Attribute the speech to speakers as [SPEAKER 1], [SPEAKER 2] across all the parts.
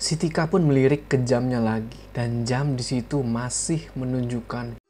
[SPEAKER 1] Si Tika pun melirik ke jamnya lagi dan jam di situ masih menunjukkan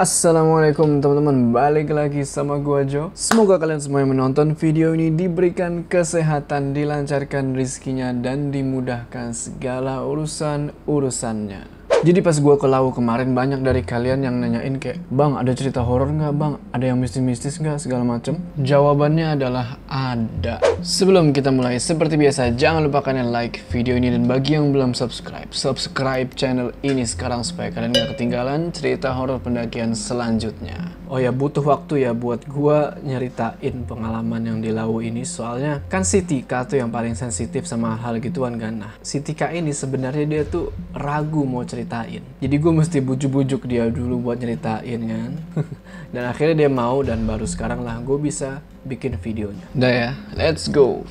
[SPEAKER 1] Assalamualaikum teman-teman, balik lagi sama gua Jo. Semoga kalian semua yang menonton video ini diberikan kesehatan, dilancarkan rizkinya, dan dimudahkan segala urusan-urusannya. Jadi pas gua ke Lau kemarin banyak dari kalian yang nanyain kayak Bang ada cerita horor nggak bang? Ada yang mistis-mistis nggak segala macem? Jawabannya adalah ada. Sebelum kita mulai seperti biasa jangan lupa kalian like video ini dan bagi yang belum subscribe subscribe channel ini sekarang supaya kalian nggak ketinggalan cerita horor pendakian selanjutnya. Oh ya butuh waktu ya buat gua nyeritain pengalaman yang di Lau ini soalnya kan si Tika tuh yang paling sensitif sama hal gituan kan. Nah si Tika ini sebenarnya dia tuh ragu mau ceritain. Jadi gue mesti bujuk-bujuk dia dulu buat nyeritain kan. dan akhirnya dia mau dan baru sekarang lah gue bisa bikin videonya. Udah ya, let's go.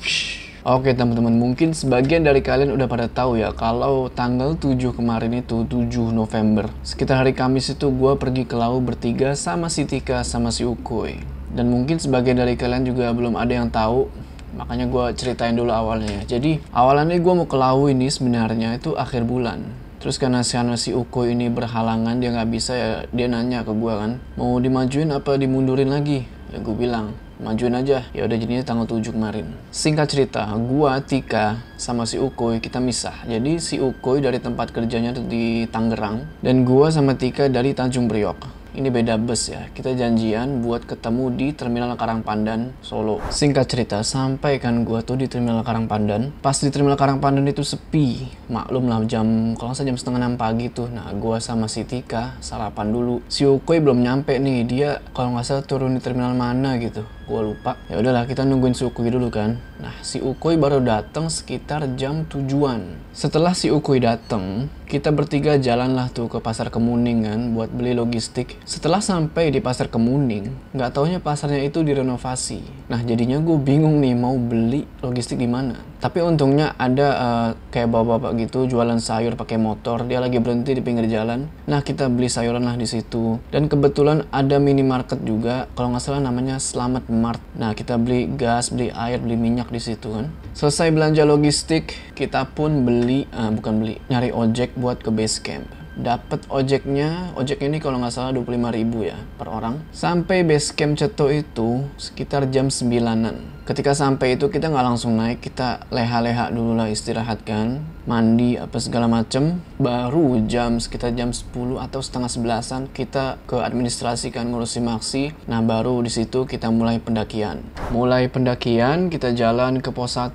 [SPEAKER 1] Oke teman-teman, mungkin sebagian dari kalian udah pada tahu ya kalau tanggal 7 kemarin itu 7 November. Sekitar hari Kamis itu gue pergi ke laut bertiga sama si Tika sama si Ukui. Dan mungkin sebagian dari kalian juga belum ada yang tahu makanya gue ceritain dulu awalnya jadi awalnya gue mau ke Lawu ini sebenarnya itu akhir bulan Terus karena si si Uko ini berhalangan dia nggak bisa ya dia nanya ke gue kan mau dimajuin apa dimundurin lagi? Ya gue bilang majuin aja. Ya udah jadinya tanggal 7 kemarin. Singkat cerita gua Tika sama si Ukoy kita misah. Jadi si Ukoy dari tempat kerjanya di Tangerang dan gua sama Tika dari Tanjung Priok ini beda bus ya. Kita janjian buat ketemu di Terminal Karangpandan, Solo. Singkat cerita, sampai kan gua tuh di Terminal Karangpandan. Pas di Terminal Karangpandan itu sepi. Maklum lah jam, kalau nggak jam setengah enam pagi tuh. Nah, gua sama si Tika sarapan dulu. Si Ukoi belum nyampe nih. Dia kalau nggak salah turun di terminal mana gitu. Gua lupa. Ya udahlah, kita nungguin si Ukoi dulu kan. Nah, si Ukoi baru datang sekitar jam tujuan. Setelah si Ukoi datang, kita bertiga jalanlah tuh ke pasar Kemuning kan buat beli logistik. Setelah sampai di pasar Kemuning, nggak taunya pasarnya itu direnovasi. Nah jadinya gue bingung nih mau beli logistik di mana. Tapi untungnya ada uh, kayak bapak-bapak gitu jualan sayur pakai motor. Dia lagi berhenti di pinggir jalan. Nah kita beli sayuran lah di situ. Dan kebetulan ada minimarket juga. Kalau nggak salah namanya Selamat Mart. Nah kita beli gas, beli air, beli minyak di situ kan. Selesai belanja logistik, kita pun beli, uh, bukan beli, nyari ojek buat ke base camp dapat ojeknya ojek ini kalau nggak salah 25 ribu ya per orang sampai base camp Ceto itu sekitar jam 9an ketika sampai itu kita nggak langsung naik kita leha-leha dulu lah istirahat kan. Mandi apa segala macem. Baru jam sekitar jam 10 atau setengah sebelasan kita ke administrasi kan ngurusi maksi. Nah baru di situ kita mulai pendakian. Mulai pendakian kita jalan ke pos 1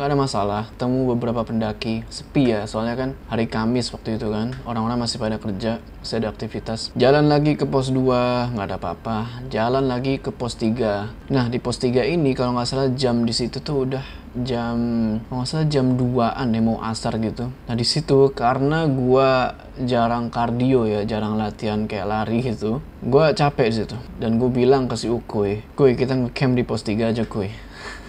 [SPEAKER 1] nggak ada masalah temu beberapa pendaki. Sepi ya soalnya kan hari Kamis waktu itu kan. Orang-orang masih pada kerja masih ada aktivitas. Jalan lagi ke pos 2 nggak ada apa-apa. Jalan lagi ke pos 3 nah di pos 3 ini kalau nggak salah jam di situ tuh udah jam kalau nggak salah jam 2an ya mau asar gitu. Nah di situ karena gua jarang kardio ya jarang latihan kayak lari gitu gua capek di situ. Dan gue bilang ke si Ukui Kuy kita ngecamp di pos 3 aja kuy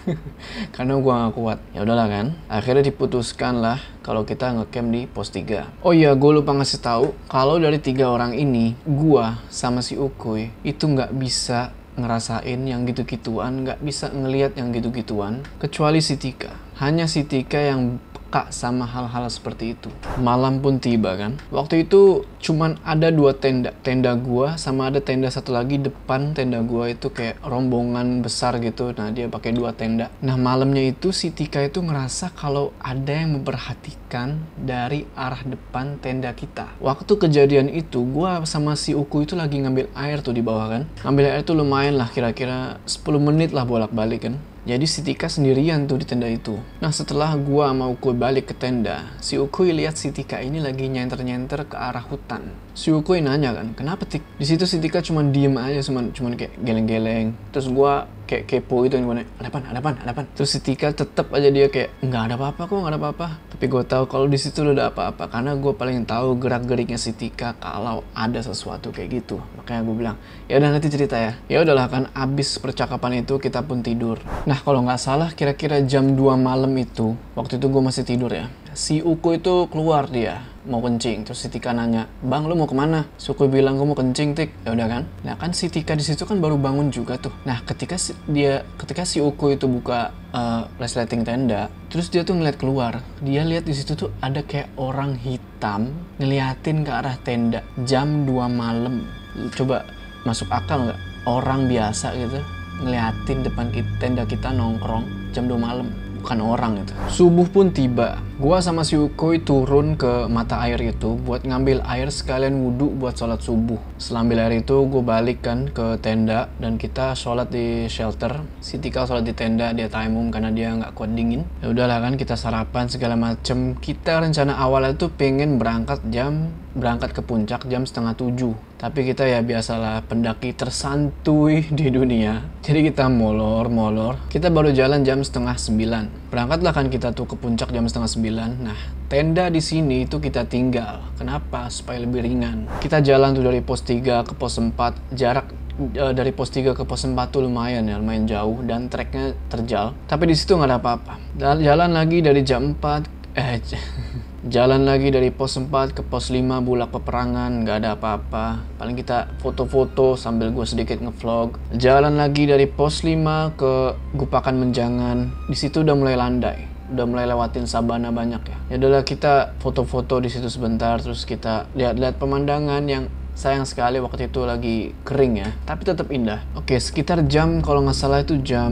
[SPEAKER 1] karena gue gak kuat. Ya udahlah kan akhirnya diputuskan lah kalau kita ngecamp di pos 3 oh iya gue lupa ngasih tahu kalau dari tiga orang ini gue sama si Ukui itu nggak bisa ngerasain yang gitu-gituan, nggak bisa ngelihat yang gitu-gituan, kecuali si Tika. Hanya si Tika yang peka sama hal-hal seperti itu. Malam pun tiba kan. Waktu itu cuman ada dua tenda. Tenda gua sama ada tenda satu lagi depan tenda gua itu kayak rombongan besar gitu. Nah dia pakai dua tenda. Nah malamnya itu si Tika itu ngerasa kalau ada yang memperhatikan dari arah depan tenda kita. Waktu kejadian itu gua sama si Uku itu lagi ngambil air tuh di bawah kan. Ngambil air tuh lumayan lah kira-kira 10 menit lah bolak-balik kan. Jadi si Tika sendirian tuh di tenda itu. Nah setelah gua mau Ukui balik ke tenda, si Ukui lihat si Tika ini lagi nyenter-nyenter ke arah hutan. Si Ukui nanya kan, kenapa Tik? Di situ si Tika cuma diem aja, cuma cuma kayak geleng-geleng. Terus gua kayak kepo gitu gimana ada apa ada apa ada apa terus si Tika tetap aja dia kayak nggak ada apa-apa kok nggak ada apa-apa. Tapi gue tahu kalau di situ udah apa-apa karena gue paling tahu gerak geriknya si Tika kalau ada sesuatu kayak gitu. Makanya gue bilang ya udah nanti cerita ya. Ya udahlah kan abis percakapan itu kita pun tidur. Nah kalau nggak salah kira-kira jam 2 malam itu waktu itu gue masih tidur ya si Uko itu keluar dia mau kencing. Terus si Tika nanya bang lu mau ke mana? Suku bilang gue mau kencing tik. Ya udah kan? Nah kan si Tika di situ kan baru bangun juga tuh. Nah ketika si, dia ketika si Uko itu buka uh, resleting tenda terus dia tuh ngeliat keluar dia lihat di situ tuh ada kayak orang hitam ngeliatin ke arah tenda jam 2 malam. Coba masuk akal nggak? Orang biasa gitu ngeliatin depan kita, tenda kita nongkrong jam 2 malam. Bukan orang itu. Subuh pun tiba. Gua sama si Ukoi turun ke mata air itu buat ngambil air sekalian wudhu buat sholat subuh. Setelah ambil air itu gue balik kan ke tenda dan kita sholat di shelter. Si Tika sholat di tenda dia taimum karena dia nggak kuat dingin. Ya udahlah kan kita sarapan segala macem. Kita rencana awalnya tuh pengen berangkat jam berangkat ke puncak jam setengah tujuh tapi kita ya biasalah pendaki tersantuy di dunia. Jadi kita molor, molor. Kita baru jalan jam setengah sembilan. Berangkatlah kan kita tuh ke puncak jam setengah sembilan. Nah, tenda di sini itu kita tinggal. Kenapa? Supaya lebih ringan. Kita jalan tuh dari pos 3 ke pos 4. Jarak uh, dari pos 3 ke pos 4 tuh lumayan ya, lumayan jauh dan treknya terjal. Tapi di situ nggak ada apa-apa. Jalan lagi dari jam 4 eh Jalan lagi dari pos 4 ke pos 5 bulak peperangan, nggak ada apa-apa. Paling kita foto-foto sambil gue sedikit ngevlog. Jalan lagi dari pos 5 ke Gupakan Menjangan. Di situ udah mulai landai. Udah mulai lewatin sabana banyak ya. Ya udahlah kita foto-foto di situ sebentar terus kita lihat-lihat pemandangan yang sayang sekali waktu itu lagi kering ya tapi tetap indah. Oke sekitar jam kalau nggak salah itu jam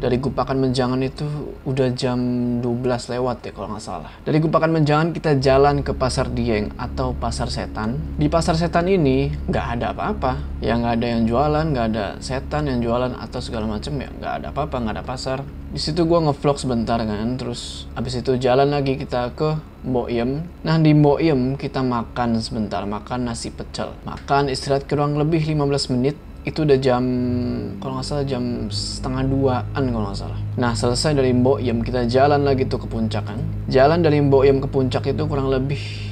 [SPEAKER 1] dari Gupakan Menjangan itu udah jam 12 lewat ya kalau nggak salah. Dari Gupakan Menjangan kita jalan ke Pasar Dieng atau Pasar Setan. Di Pasar Setan ini nggak ada apa-apa. Ya nggak ada yang jualan nggak ada setan yang jualan atau segala macam ya nggak ada apa-apa nggak ada pasar. Di situ gue ngevlog sebentar kan terus abis itu jalan lagi kita ke Boyem nah di Boyem kita makan sebentar makan nasi pecel makan istirahat kurang lebih 15 menit itu udah jam kalau nggak salah jam setengah duaan kalau nggak salah. Nah selesai dari Boyem kita jalan lagi tuh ke puncak kan. Jalan dari Boyem ke puncak itu kurang lebih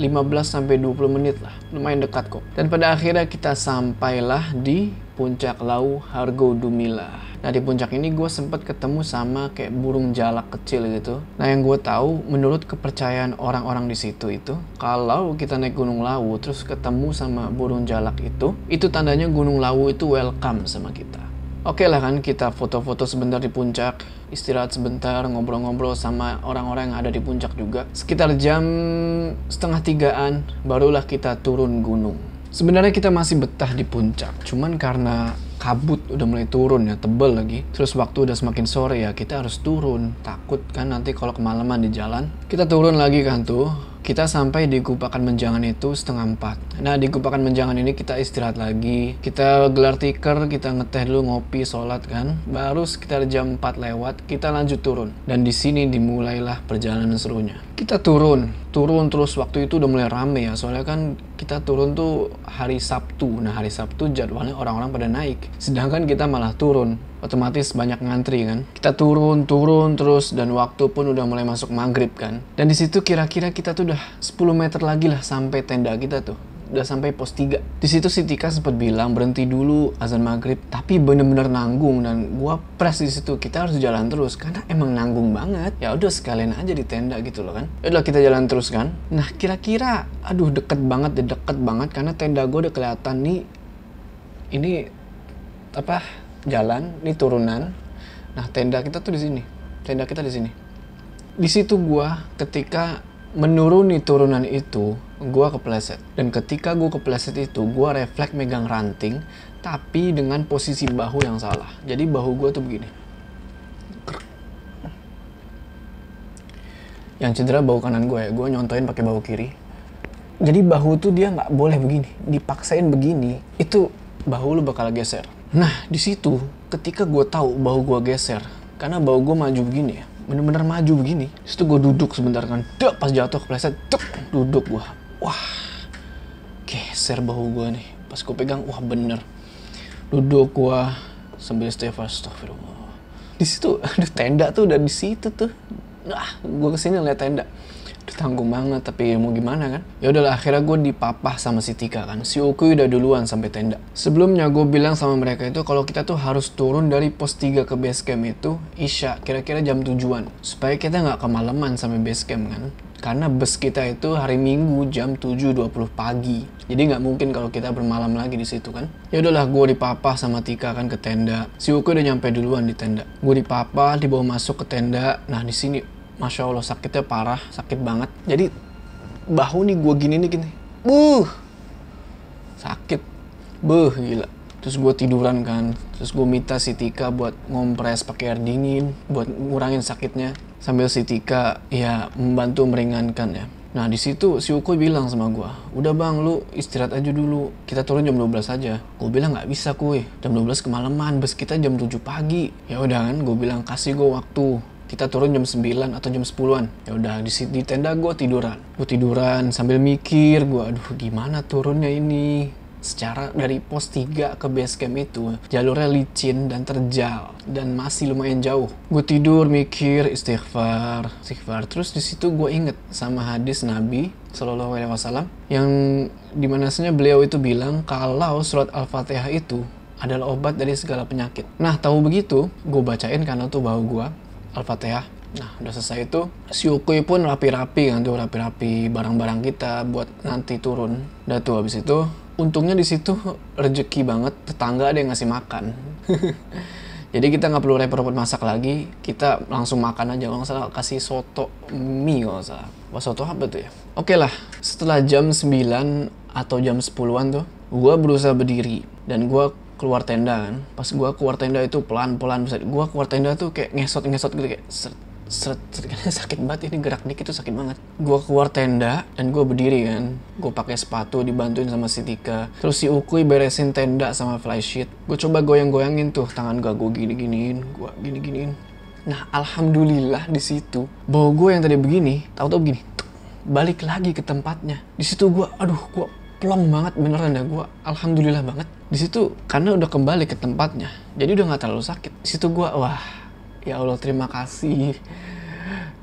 [SPEAKER 1] 15 sampai 20 menit lah. Lumayan dekat kok. Dan pada akhirnya kita sampailah di puncak Lau Hargo Dumila. Nah di puncak ini gue sempat ketemu sama kayak burung jalak kecil gitu. Nah yang gue tahu menurut kepercayaan orang-orang di situ itu kalau kita naik Gunung Lawu terus ketemu sama burung jalak itu, itu tandanya Gunung Lawu itu welcome sama kita. Oke lah kan kita foto-foto sebentar di puncak, istirahat sebentar, ngobrol-ngobrol sama orang-orang yang ada di puncak juga. Sekitar jam setengah tigaan, barulah kita turun gunung. Sebenarnya kita masih betah di puncak, cuman karena kabut udah mulai turun ya tebel lagi terus waktu udah semakin sore ya kita harus turun takut kan nanti kalau kemalaman di jalan kita turun lagi kan tuh kita sampai di Gupakan Menjangan itu setengah empat. Nah di Gupakan Menjangan ini kita istirahat lagi, kita gelar tikar, kita ngeteh dulu ngopi, sholat kan. Baru sekitar jam 4 lewat kita lanjut turun. Dan di sini dimulailah perjalanan serunya. Kita turun, turun terus waktu itu udah mulai rame ya, soalnya kan kita turun tuh hari Sabtu. Nah hari Sabtu jadwalnya orang-orang pada naik, sedangkan kita malah turun otomatis banyak ngantri kan. Kita turun, turun terus dan waktu pun udah mulai masuk maghrib kan. Dan di situ kira-kira kita tuh udah 10 meter lagi lah sampai tenda kita tuh. Udah sampai pos 3. Di situ si Tika sempat bilang berhenti dulu azan maghrib, tapi bener-bener nanggung dan gua press di situ kita harus jalan terus karena emang nanggung banget. Ya udah sekalian aja di tenda gitu loh kan. Ya udah kita jalan terus kan. Nah kira-kira, aduh deket banget deket banget karena tenda gue udah kelihatan nih ini apa jalan, ini turunan. Nah, tenda kita tuh di sini. Tenda kita di sini. Di situ gua ketika menuruni turunan itu, gua kepleset. Dan ketika gua kepleset itu, gua refleks megang ranting, tapi dengan posisi bahu yang salah. Jadi bahu gua tuh begini. Yang cedera bahu kanan gue ya, gue nyontoin pakai bahu kiri. Jadi bahu tuh dia nggak boleh begini, dipaksain begini, itu bahu lu bakal geser. Nah, di situ ketika gue tahu bau gue geser, karena bau gue maju begini ya, bener-bener maju begini. Situ gue duduk sebentar kan, dek pas jatuh kepleset, duduk gue, wah geser bau gue nih. Pas gue pegang, wah bener. Duduk gue sambil istighfar, astagfirullah. Di situ, aduh tenda tuh udah di situ tuh. Nah, gue ke sini liat tenda. udah tanggung banget tapi mau gimana kan ya udahlah akhirnya gue dipapah sama si Tika kan si Ukui udah duluan sampai tenda sebelumnya gue bilang sama mereka itu kalau kita tuh harus turun dari pos 3 ke base camp itu Isya kira-kira jam tujuan supaya kita nggak kemalaman sampai base camp kan karena bus kita itu hari Minggu jam 7.20 pagi. Jadi nggak mungkin kalau kita bermalam lagi di situ kan. Ya udahlah gue dipapah sama Tika kan ke tenda. Si Uku udah nyampe duluan di tenda. Gue dipapah, dibawa masuk ke tenda. Nah di sini Masya Allah sakitnya parah, sakit banget. Jadi bahu nih gue gini nih gini. Buh, sakit. Buh, gila. Terus gue tiduran kan. Terus gue minta si Tika buat ngompres pakai air dingin. Buat ngurangin sakitnya. Sambil si Tika ya membantu meringankan ya. Nah di situ si Ukoy bilang sama gue, udah bang lu istirahat aja dulu, kita turun jam 12 aja. Gue bilang nggak bisa kuy, jam 12 kemalaman, bus kita jam 7 pagi. Ya udah kan, gue bilang kasih gue waktu, kita turun jam 9 atau jam 10-an. Ya udah di, di tenda gue tiduran. Gue tiduran sambil mikir gue, aduh gimana turunnya ini secara dari pos 3 ke base camp itu jalurnya licin dan terjal dan masih lumayan jauh. Gue tidur mikir istighfar istighfar. Terus di situ gue inget sama hadis Nabi Shallallahu Alaihi Wasallam yang dimanasnya beliau itu bilang kalau surat al-fatihah itu adalah obat dari segala penyakit. Nah tahu begitu gue bacain karena tuh bau gue al-fatihah. Nah, udah selesai itu, si Ukui pun rapi-rapi kan tuh, rapi-rapi barang-barang kita buat nanti turun. Udah tuh, habis itu untungnya di situ rezeki banget tetangga ada yang ngasih makan. Jadi kita nggak perlu repot-repot masak lagi kita langsung makan aja. Nggak salah kasih soto mie nggak salah. Wah, soto apa tuh ya? Oke lah setelah jam 9 atau jam 10an tuh gue berusaha berdiri. Dan gue keluar tenda kan. Pas gue keluar tenda itu pelan-pelan gue keluar tenda tuh kayak ngesot-ngesot gitu kayak seret, seret sakit banget ini gerak dikit tuh sakit banget. Gue keluar tenda dan gue berdiri kan. Gue pakai sepatu dibantuin sama si Tika. Terus si Ukui beresin tenda sama flysheet gue coba goyang-goyangin tuh tangan gue gue gini-giniin gue gini-giniin. Nah alhamdulillah di situ bawa gue yang tadi begini tahu-tahu begini balik lagi ke tempatnya. Di situ gue aduh gue plong banget beneran ya gue alhamdulillah banget. Di situ karena udah kembali ke tempatnya jadi udah nggak terlalu sakit. Di situ gue wah ya Allah terima kasih.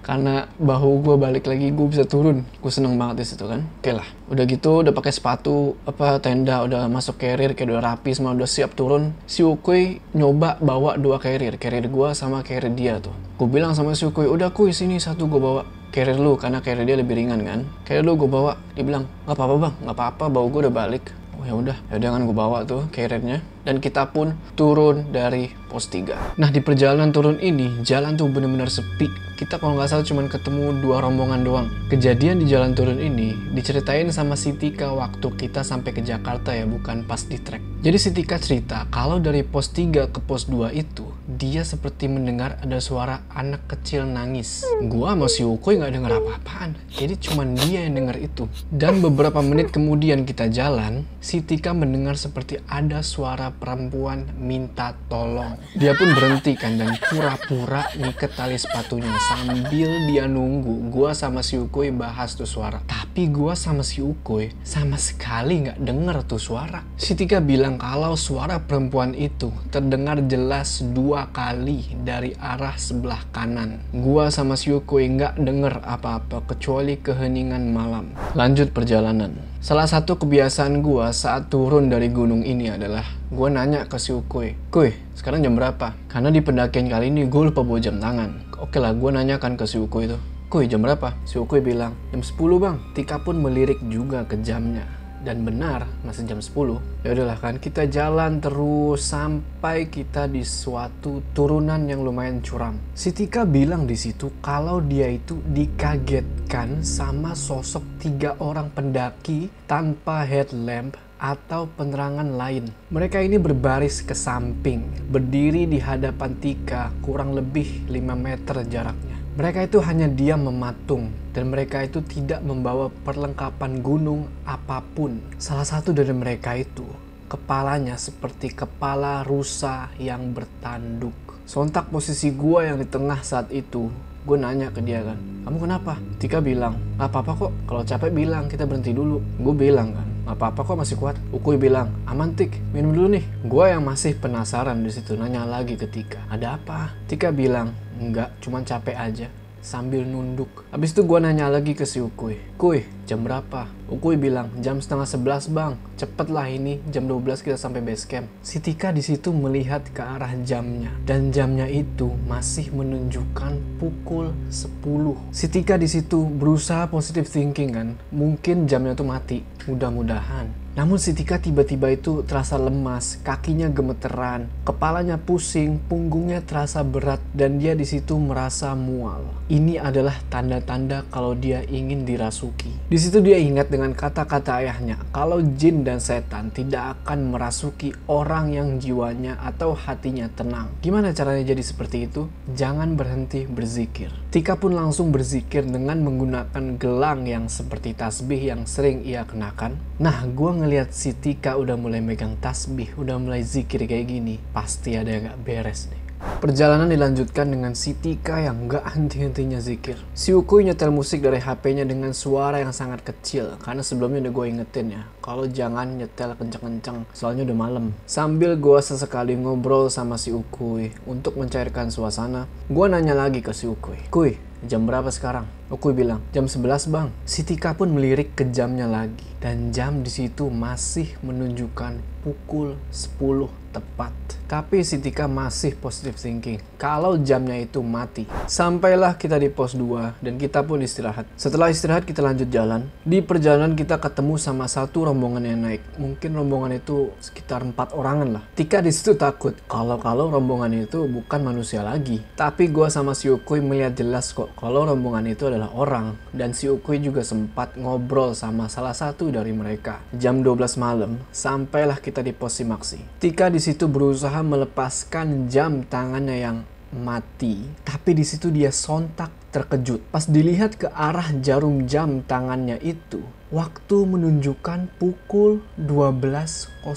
[SPEAKER 1] Karena bahu gue balik lagi gue bisa turun. Gue seneng banget di situ kan. Oke lah udah gitu udah pakai sepatu apa tenda udah masuk carrier kayak udah rapi semua udah siap turun. Si Ukui nyoba bawa dua carrier carrier gue sama carrier dia tuh. Gue bilang sama si Ukui udah kuy sini satu gue bawa. Carrier lu karena carrier dia lebih ringan kan. Carrier lu gue bawa. Dia bilang nggak apa-apa bang nggak apa-apa bawa gue udah balik. Oh ya udah. Ya udah kan gue bawa tuh carriernya. Dan kita pun turun dari pos 3. Nah di perjalanan turun ini jalan tuh bener-bener sepi. Kita kalau nggak salah cuma ketemu dua rombongan doang. Kejadian di jalan turun ini diceritain sama si Tika waktu kita sampai ke Jakarta ya bukan pas di trek. Jadi si Tika cerita kalau dari pos 3 ke pos 2 itu dia seperti mendengar ada suara anak kecil nangis. Gua sama si Ukoy nggak dengar apa-apaan. Jadi cuma dia yang dengar itu. Dan beberapa menit kemudian kita jalan, si Tika mendengar seperti ada suara perempuan minta tolong. Dia pun berhenti kan dan pura-pura ngiket tali sepatunya sambil dia nunggu gua sama si Ukui bahas tuh suara. Tapi gua sama si Ukui sama sekali nggak denger tuh suara. Si Tika bilang kalau suara perempuan itu terdengar jelas dua kali dari arah sebelah kanan. Gua sama si Ukui nggak denger apa-apa kecuali keheningan malam. Lanjut perjalanan. Salah satu kebiasaan gue saat turun dari gunung ini adalah gue nanya ke si Ukui, Kuy, sekarang jam berapa? Karena di pendakian kali ini gue lupa bawa jam tangan. Oke lah, gue nanyakan ke si Ukui itu, Kuy, jam berapa? Si Ukui bilang, jam 10 bang. Tika pun melirik juga ke jamnya dan benar masih jam 10 ya udahlah kan kita jalan terus sampai kita di suatu turunan yang lumayan curam si Tika bilang di situ kalau dia itu dikagetkan sama sosok tiga orang pendaki tanpa headlamp atau penerangan lain. Mereka ini berbaris ke samping, berdiri di hadapan Tika kurang lebih 5 meter jaraknya. Mereka itu hanya diam mematung dan mereka itu tidak membawa perlengkapan gunung apa pun. Salah satu dari mereka itu kepalanya seperti kepala rusa yang bertanduk. Sontak posisi gua yang di tengah saat itu, gue nanya ke dia kan, kamu kenapa? Tika bilang, gak apa-apa kok, kalau capek bilang kita berhenti dulu. Gue bilang kan, gak apa-apa kok masih kuat. Ukui bilang, aman Tik, minum dulu nih. Gue yang masih penasaran di situ nanya lagi ke Tika, ada apa? Tika bilang, enggak, cuman capek aja. sambil nunduk. Habis itu gue nanya lagi ke si Ukui. Kuy, jam berapa? Ukui bilang, jam setengah sebelas bang. Cepet lah ini, jam 12 kita sampai base camp. Si Tika di situ melihat ke arah jamnya. Dan jamnya itu masih menunjukkan pukul 10. Si Tika di situ berusaha positive thinking kan. Mungkin jamnya tuh mati. Mudah-mudahan. Namun si Tika tiba-tiba itu terasa lemas, kakinya gemeteran, kepalanya pusing, punggungnya terasa berat, dan dia di situ merasa mual. Ini adalah tanda-tanda kalau dia ingin dirasuki. Di situ dia ingat dengan kata-kata ayahnya, kalau jin dan setan tidak akan merasuki orang yang jiwanya atau hatinya tenang. Gimana caranya jadi seperti itu? Jangan berhenti berzikir. Tika pun langsung berzikir dengan menggunakan gelang yang seperti tasbih yang sering ia kenakan. Nah, gue ngelihat si Tika udah mulai megang tasbih, udah mulai zikir kayak gini, pasti ada yang gak beres nih. Perjalanan dilanjutkan dengan si Tika yang gak henti-hentinya zikir. Si Ukui nyetel musik dari HP-nya dengan suara yang sangat kecil, karena sebelumnya udah gue ingetin ya, kalau jangan nyetel kenceng-kenceng, soalnya udah malam. Sambil gue sesekali ngobrol sama si Ukui untuk mencairkan suasana, gue nanya lagi ke si Ukui. Kui, jam berapa sekarang? Ukui bilang, jam 11 bang. Si Tika pun melirik ke jamnya lagi. Dan jam di situ masih menunjukkan pukul 10 tepat. Tapi si Tika masih positive thinking. Kalau jamnya itu mati. Sampailah kita di pos 2 dan kita pun istirahat. Setelah istirahat kita lanjut jalan. Di perjalanan kita ketemu sama satu rombongan yang naik. Mungkin rombongan itu sekitar empat orangan lah. Tika di situ takut kalau-kalau rombongan itu bukan manusia lagi. Tapi gua sama si Ukui melihat jelas kok kalau rombongan itu adalah orang. Dan si Ukui juga sempat ngobrol sama salah satu dari mereka. Jam 12 malam, sampailah kita di pos Simaksi. Tika di situ berusaha melepaskan jam tangannya yang mati, tapi di situ dia sontak terkejut. Pas dilihat ke arah jarum jam tangannya itu, waktu menunjukkan pukul 12.00.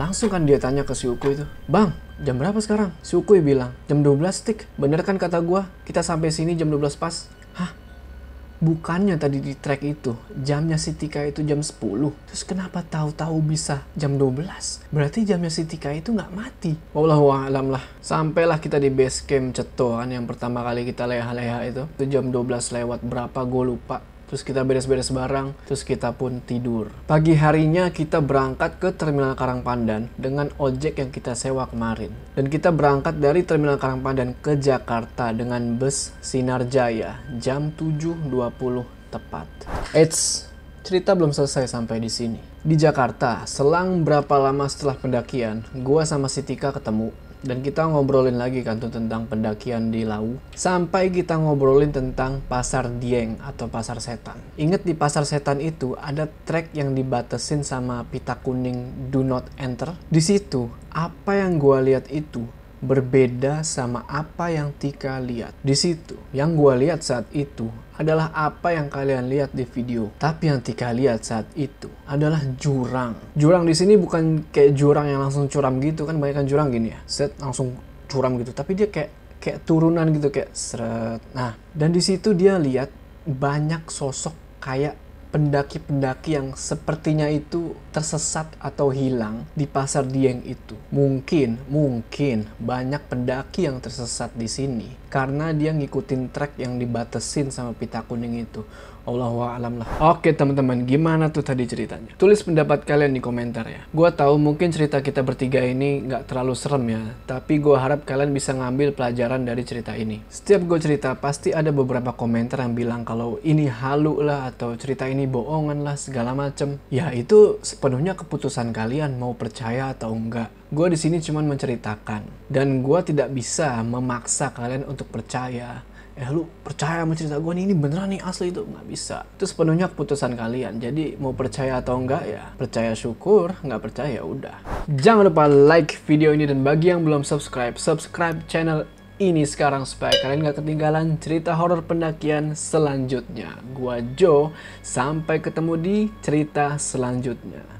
[SPEAKER 1] Langsung kan dia tanya ke si Ukui itu, Bang, jam berapa sekarang? Si Ukui bilang, jam 12 tik. Bener kan kata gua, kita sampai sini jam 12 pas. Bukannya tadi di track itu, jamnya si Tika itu jam 10. Terus kenapa tahu-tahu bisa jam 12? Berarti jamnya si Tika itu nggak mati. Wallahu a'lam lah. Sampailah kita di base camp Ceto kan yang pertama kali kita leha-leha itu. Itu jam 12 lewat berapa gue lupa terus kita beres-beres barang, terus kita pun tidur. Pagi harinya kita berangkat ke Terminal Karangpandan dengan ojek yang kita sewa kemarin. Dan kita berangkat dari Terminal Karangpandan ke Jakarta dengan bus Sinar Jaya jam 7.20 tepat. Eits, cerita belum selesai sampai di sini. Di Jakarta, selang berapa lama setelah pendakian, gua sama si Tika ketemu dan kita ngobrolin lagi kan tuh tentang pendakian di Lau sampai kita ngobrolin tentang pasar Dieng atau pasar setan. Ingat di pasar setan itu ada trek yang dibatesin sama pita kuning do not enter. Di situ apa yang gua lihat itu berbeda sama apa yang Tika lihat. Di situ, yang gua lihat saat itu adalah apa yang kalian lihat di video. Tapi yang Tika lihat saat itu adalah jurang. Jurang di sini bukan kayak jurang yang langsung curam gitu kan, banyak kan jurang gini ya. Set langsung curam gitu, tapi dia kayak kayak turunan gitu kayak seret. Nah, dan di situ dia lihat banyak sosok kayak pendaki-pendaki yang sepertinya itu tersesat atau hilang di pasar Dieng itu. Mungkin, mungkin banyak pendaki yang tersesat di sini karena dia ngikutin trek yang dibatesin sama pita kuning itu. Allahu a'lam lah. Oke teman-teman, gimana tuh tadi ceritanya? Tulis pendapat kalian di komentar ya. Gua tahu mungkin cerita kita bertiga ini nggak terlalu serem ya, tapi gua harap kalian bisa ngambil pelajaran dari cerita ini. Setiap gue cerita pasti ada beberapa komentar yang bilang kalau ini halu lah atau cerita ini bohongan lah segala macem. Ya itu sepenuhnya keputusan kalian mau percaya atau enggak. Gue di sini cuma menceritakan. Dan gue tidak bisa memaksa kalian untuk percaya. Eh lu percaya sama cerita gue nih ini beneran nih asli itu. Nggak bisa. Itu sepenuhnya keputusan kalian. Jadi mau percaya atau enggak ya percaya syukur. Nggak percaya ya udah. Jangan lupa like video ini dan bagi yang belum subscribe subscribe channel ini sekarang supaya kalian gak ketinggalan cerita horor pendakian selanjutnya. Gua Joe, sampai ketemu di cerita selanjutnya.